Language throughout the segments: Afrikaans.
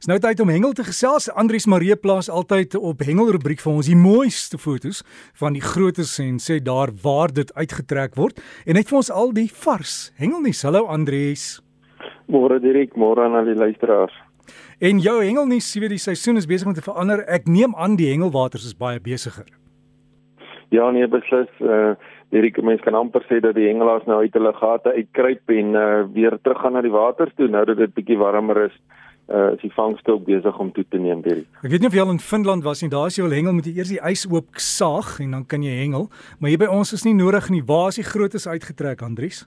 Dis nou tyd om hengel te gesels. Andrius Marie plaas altyd op hengel rubriek vir ons die mooiste fotos van die grootes en sê daar waar dit uitgetrek word en het vir ons al die vars hengelnuus. Hallo Andrius. Môre Dirk, môre aan al die luisteraars. En jou hengelnuus, jy weet die seisoen is besig om te verander. Ek neem aan die hengelwaters is baie besigger. Ja nee, beslis. Uh Dirk, mense kan amper sê dat die hengelaars nou uit hulle gate uitkruip en uh weer teruggaan na die waters toe nou dat dit bietjie warmer is uh is die vangste ook besig om toe te neem hierdie. Ek weet nie of jy al in Finland was nie. Daar as jy wil hengel moet jy eers die ys oop saag en dan kan jy hengel. Maar hier by ons is nie nodig nie. Waar is die grootes uitgetrek, Andries?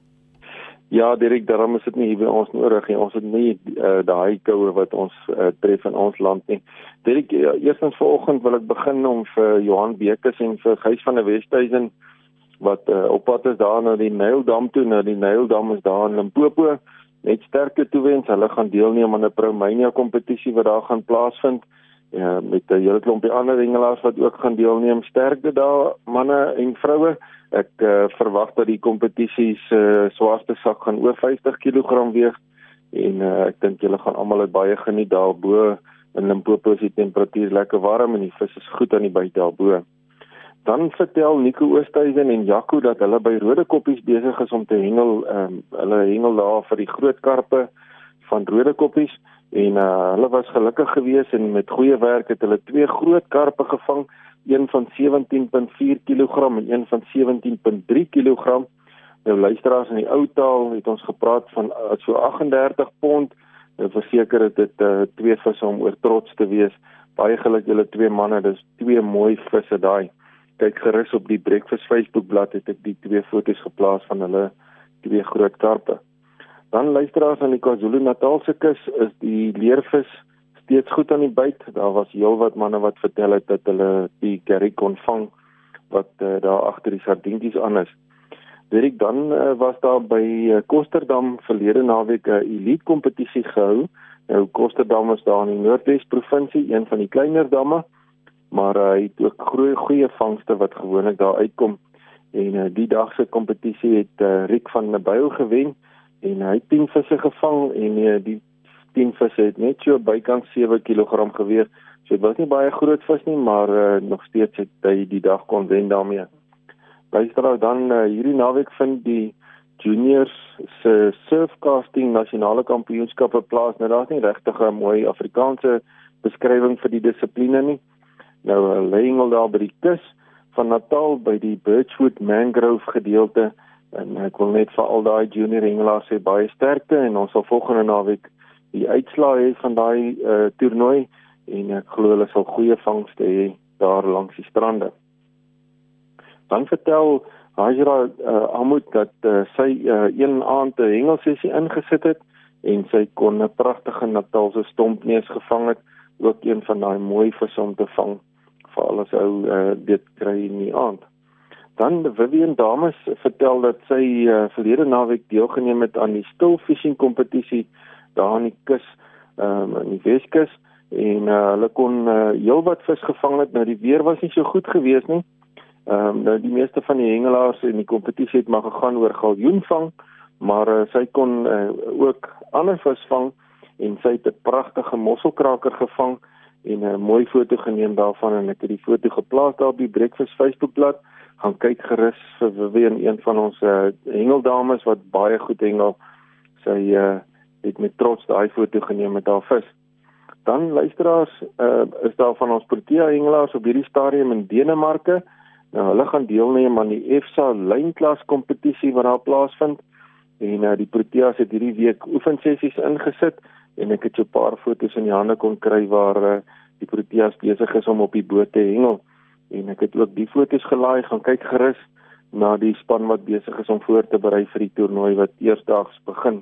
Ja, direk daarom is dit nie hier by ons nodig nie. Ons het nie uh, daai koue wat ons uh, tref in ons land nie. Direk uh, eerstens vanoggend wil ek begin om vir Johan Bekes en vir Gys van der Westhuizen wat uh, op pad is daar na die Nyldam toe. Nou die Nyldam is daar in Limpopo net sterkte toewens. Hulle gaan deelneem aan 'n Promania kompetisie wat daar gaan plaasvind. Ja, met 'n hele klompie ander hengelaars wat ook gaan deelneem. Sterkte daar manne en vroue. Ek uh, verwag dat die kompetisies se uh, swaarste sak gaan oor 50 kg weeg en uh, ek dink julle gaan almal dit baie geniet daarbo. In Limpopo is die temperatuur lekker warm en die vis is goed aan die buite daarbo. Dan vertel Nico Oosthuizen en Jaco dat hulle by Rode Koppies besig is om te hengel. Ehm um, hulle hengel daar vir die groot karpe van Rode Koppies en uh, hulle was gelukkig geweest en met goeie werk het hulle twee groot karpe gevang, een van 17.4 kg en een van 17.3 kg. Nou luisteraars in die ou taal het ons gepraat van uh, so 38 pond. Nou verseker dit dit uh, twee visse om oor trots te wees. Baie geluk julle twee manne, dis twee mooi visse daai kyk gerus op die Breakfast Facebook bladsy het ek die twee foto's geplaas van hulle twee groot karpe. Dan luisteraars aan die KwaZulu-Natalse kus is die leervis steeds goed aan die byt. Daar was heelwat manne wat vertel het dat hulle die curry kon vang wat uh, daar agter die sardientjies aan is. Dit dan uh, was daar by uh, Kosterdam verlede naweek 'n elite kompetisie gehou. Nou Kosterdam is daar in die Noordwes provinsie, een van die kleiner damme maar uh, hy het ook goeie goeie vangste wat gewoonlik daar uitkom en uh, die dag se kompetisie het uh, Riek van Nabuil gewen en hy het 10 visse gevang en uh, die 10 visse het net so bykans 7 kg geweeg. So dit was nie baie groot vis nie, maar uh, nog steeds het hy die dag kon wen daarmee. Bystrou dan uh, hierdie naweek vind die juniors se surfcasting nasionale kampioenskappe plaas. Nou daar's nie regtig 'n mooi Afrikaanse beskrywing vir die dissipline nie. Nou hulle hengel daar by die kus van Natal by die Birchwood Mangrove gedeelte en ek wil net vir al daai junior hengelaars sê baie sterkte en ons sal volgende naweek die uitslae hê van daai uh, toernooi en ek glo hulle sal goeie vangste hê daar langs die strande. Dan vertel Hajra uh, Ahmad dat uh, sy uh, een aand 'n hengelsessie ingesit het en sy kon 'n pragtige Natalse stompneus gevang het, ook een van daai mooi visse om te vang veral as ou uh, dit kry in die aand. Dan Vivian Dames vertel dat sy uh, verlede naweek deelgeneem het aan die still fishing kompetisie daar in die kus um, in die Weskus en uh, hulle kon uh, heelwat vis gevang het. Nou die weer was nie so goed gewees nie. Ehm um, nou die meeste van die hengelaars in die kompetisie het maar gegaan oor galjoenvang, maar uh, sy kon uh, ook ander vis vang en sy het 'n pragtige mosselkraker gevang en 'n mooi foto geneem daarvan en ek het die foto geplaas daar op die Breakfast Facebookblad. Gaan kyk gerus vir Vivian, een van ons uh, hengeldames wat baie goed hengel. Sy uh, het met trots daai foto geneem met haar vis. Dan luisteraars, uh, is daar van ons Protea hengelaars op hierdie stadium in Denemarke. Nou hulle gaan deelneem aan die EFSA lynklas kompetisie wat daar plaasvind. En uh, die Proteas het hierdie week oefensessies ingesit en ek het so 'n paar foto's in die hande kon kry waar uh, die Proteas besig is om op die boot te hengel en ek het ook die foto's gelaai gaan kyk gerus na die span wat besig is om voor te berei vir die toernooi wat eersdaags begin.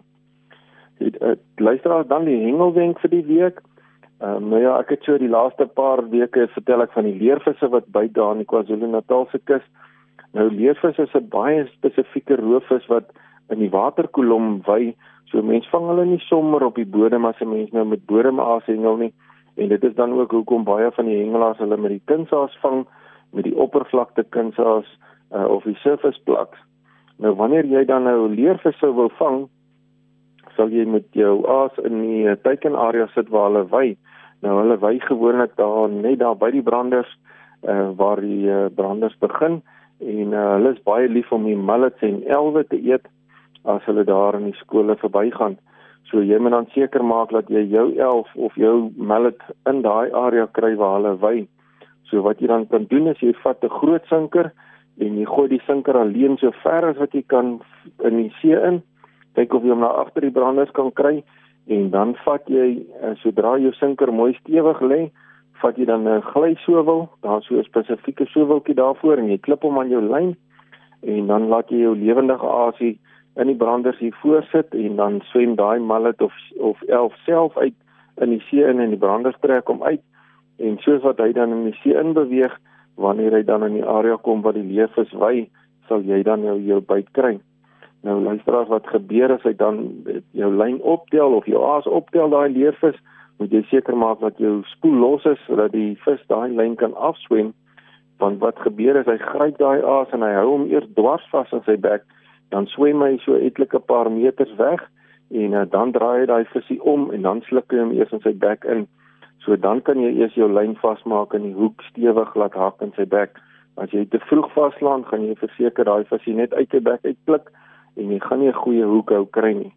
Het uh, luisteraars dan die hengelwenk vir die week. Ehm um, nou ja, ek het so die laaste paar weke vertel ek van die leervisse wat by daar in die KwaZulu-Natal se kus. Nou leervis is 'n baie spesifieke roofvis wat in die waterkolom wy So mense vang hulle nie sommer op die bodem as 'n mens nou met bodemaas hengel nie. En dit is dan ook hoekom baie van die hengelaars hulle met die kunsaas vang met die oppervlakte kunsaas uh, of die surface plugs. Nou wanneer jy dan nou leervisse wil vang, sal jy met jou aas in die uh, teikenarea sit waar hulle wy. Nou hulle wy gewoonlik daar net daar by die branders uh, waar die uh, branders begin en uh, hulle is baie lief om die mullets en elwe te eet as hulle daar in die skole verbygaan. So jy moet dan seker maak dat jy jou elf of jou mullet in daai area kry waar hulle wy. So wat jy dan kan doen is jy vat 'n groot sinker en jy gooi die sinker alleen so ver as wat jy kan in die see in. Kyk of jy hom na agter die branders kan kry en dan vat jy uh, sodra jou sinker mooi stewig lê, vat jy dan 'n glysowel, daar's so 'n spesifieke soweltjie daarvoor en jy klip hom aan jou lyn en dan laat jy jou lewendige asie in die branders hier voorsit en dan swem daai mallet of of elf self uit in die see in en die branders trek hom uit. En soos wat hy dan in die see in beweeg wanneer hy dan in die area kom waar die leefvis wy sal jy dan jou jou byt kry. Nou luisteraars wat gebeur as hy dan jou lyn optel of jou aas optel daai leefvis moet jy seker maak dat jou spoel los is sodat die vis daai lyn kan afswem. Want wat gebeur is hy gryp daai aas en hy hou hom eers dwars vas in sy bek dan swem hy so etlike paar meters weg en uh, dan draai hy daai visie om en dan sluk hy hom eers in sy bek in. So dan kan jy eers jou lyn vasmaak in die hoek stewig laat hak in sy bek. As jy te vroeg vaslaan, gaan jy verseker daai visie net uit sy bek uitpluk en jy gaan nie 'n goeie hoek hou kry nie.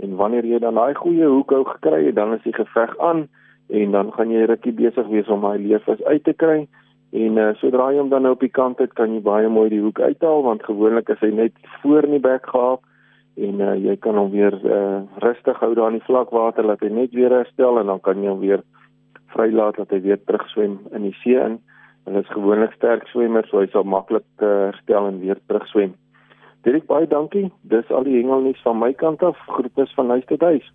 En wanneer jy dan daai goeie hoek hou gekry het, dan is die geveg aan en dan gaan jy rukkie besig wees om daai leefvis uit te kry En uh, sodra jy hom dan nou op die kant het, kan jy baie mooi die hoek uithaal want gewoonlik is hy net voor in die bek gehap en uh, jy kan hom weer uh, rustig hou daar in die vlak water laat hy net weer herstel en dan kan jy hom weer vrylaat dat hy weer terugswem in die see in. Hulle is gewoonlik sterk swemmers, so hy sal maklik uh, herstel en weer terugswem. Dirk baie dankie. Dis al die hengelnuus van my kant af. Groete van huis tot huis.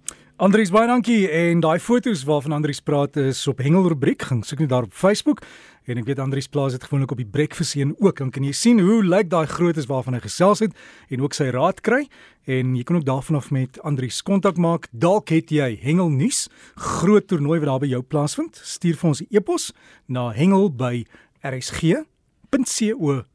Andries baie dankie en daai foto's waarvan Andries praat is op Hengelrubriek gaan soek net daar op Facebook en ek weet Andries plaas dit gewoonlik op die breakfast en ook. Dan kan jy sien hoe lyk daai grootes waarvan hy gesels het en ook sy raad kry. En jy kan ook daarvan af met Andries kontak maak. Dalk het jy hengelnuus groot toernooi wat daar by jou plaasvind. Stuur vir ons 'n e-pos na hengel rsg.co.za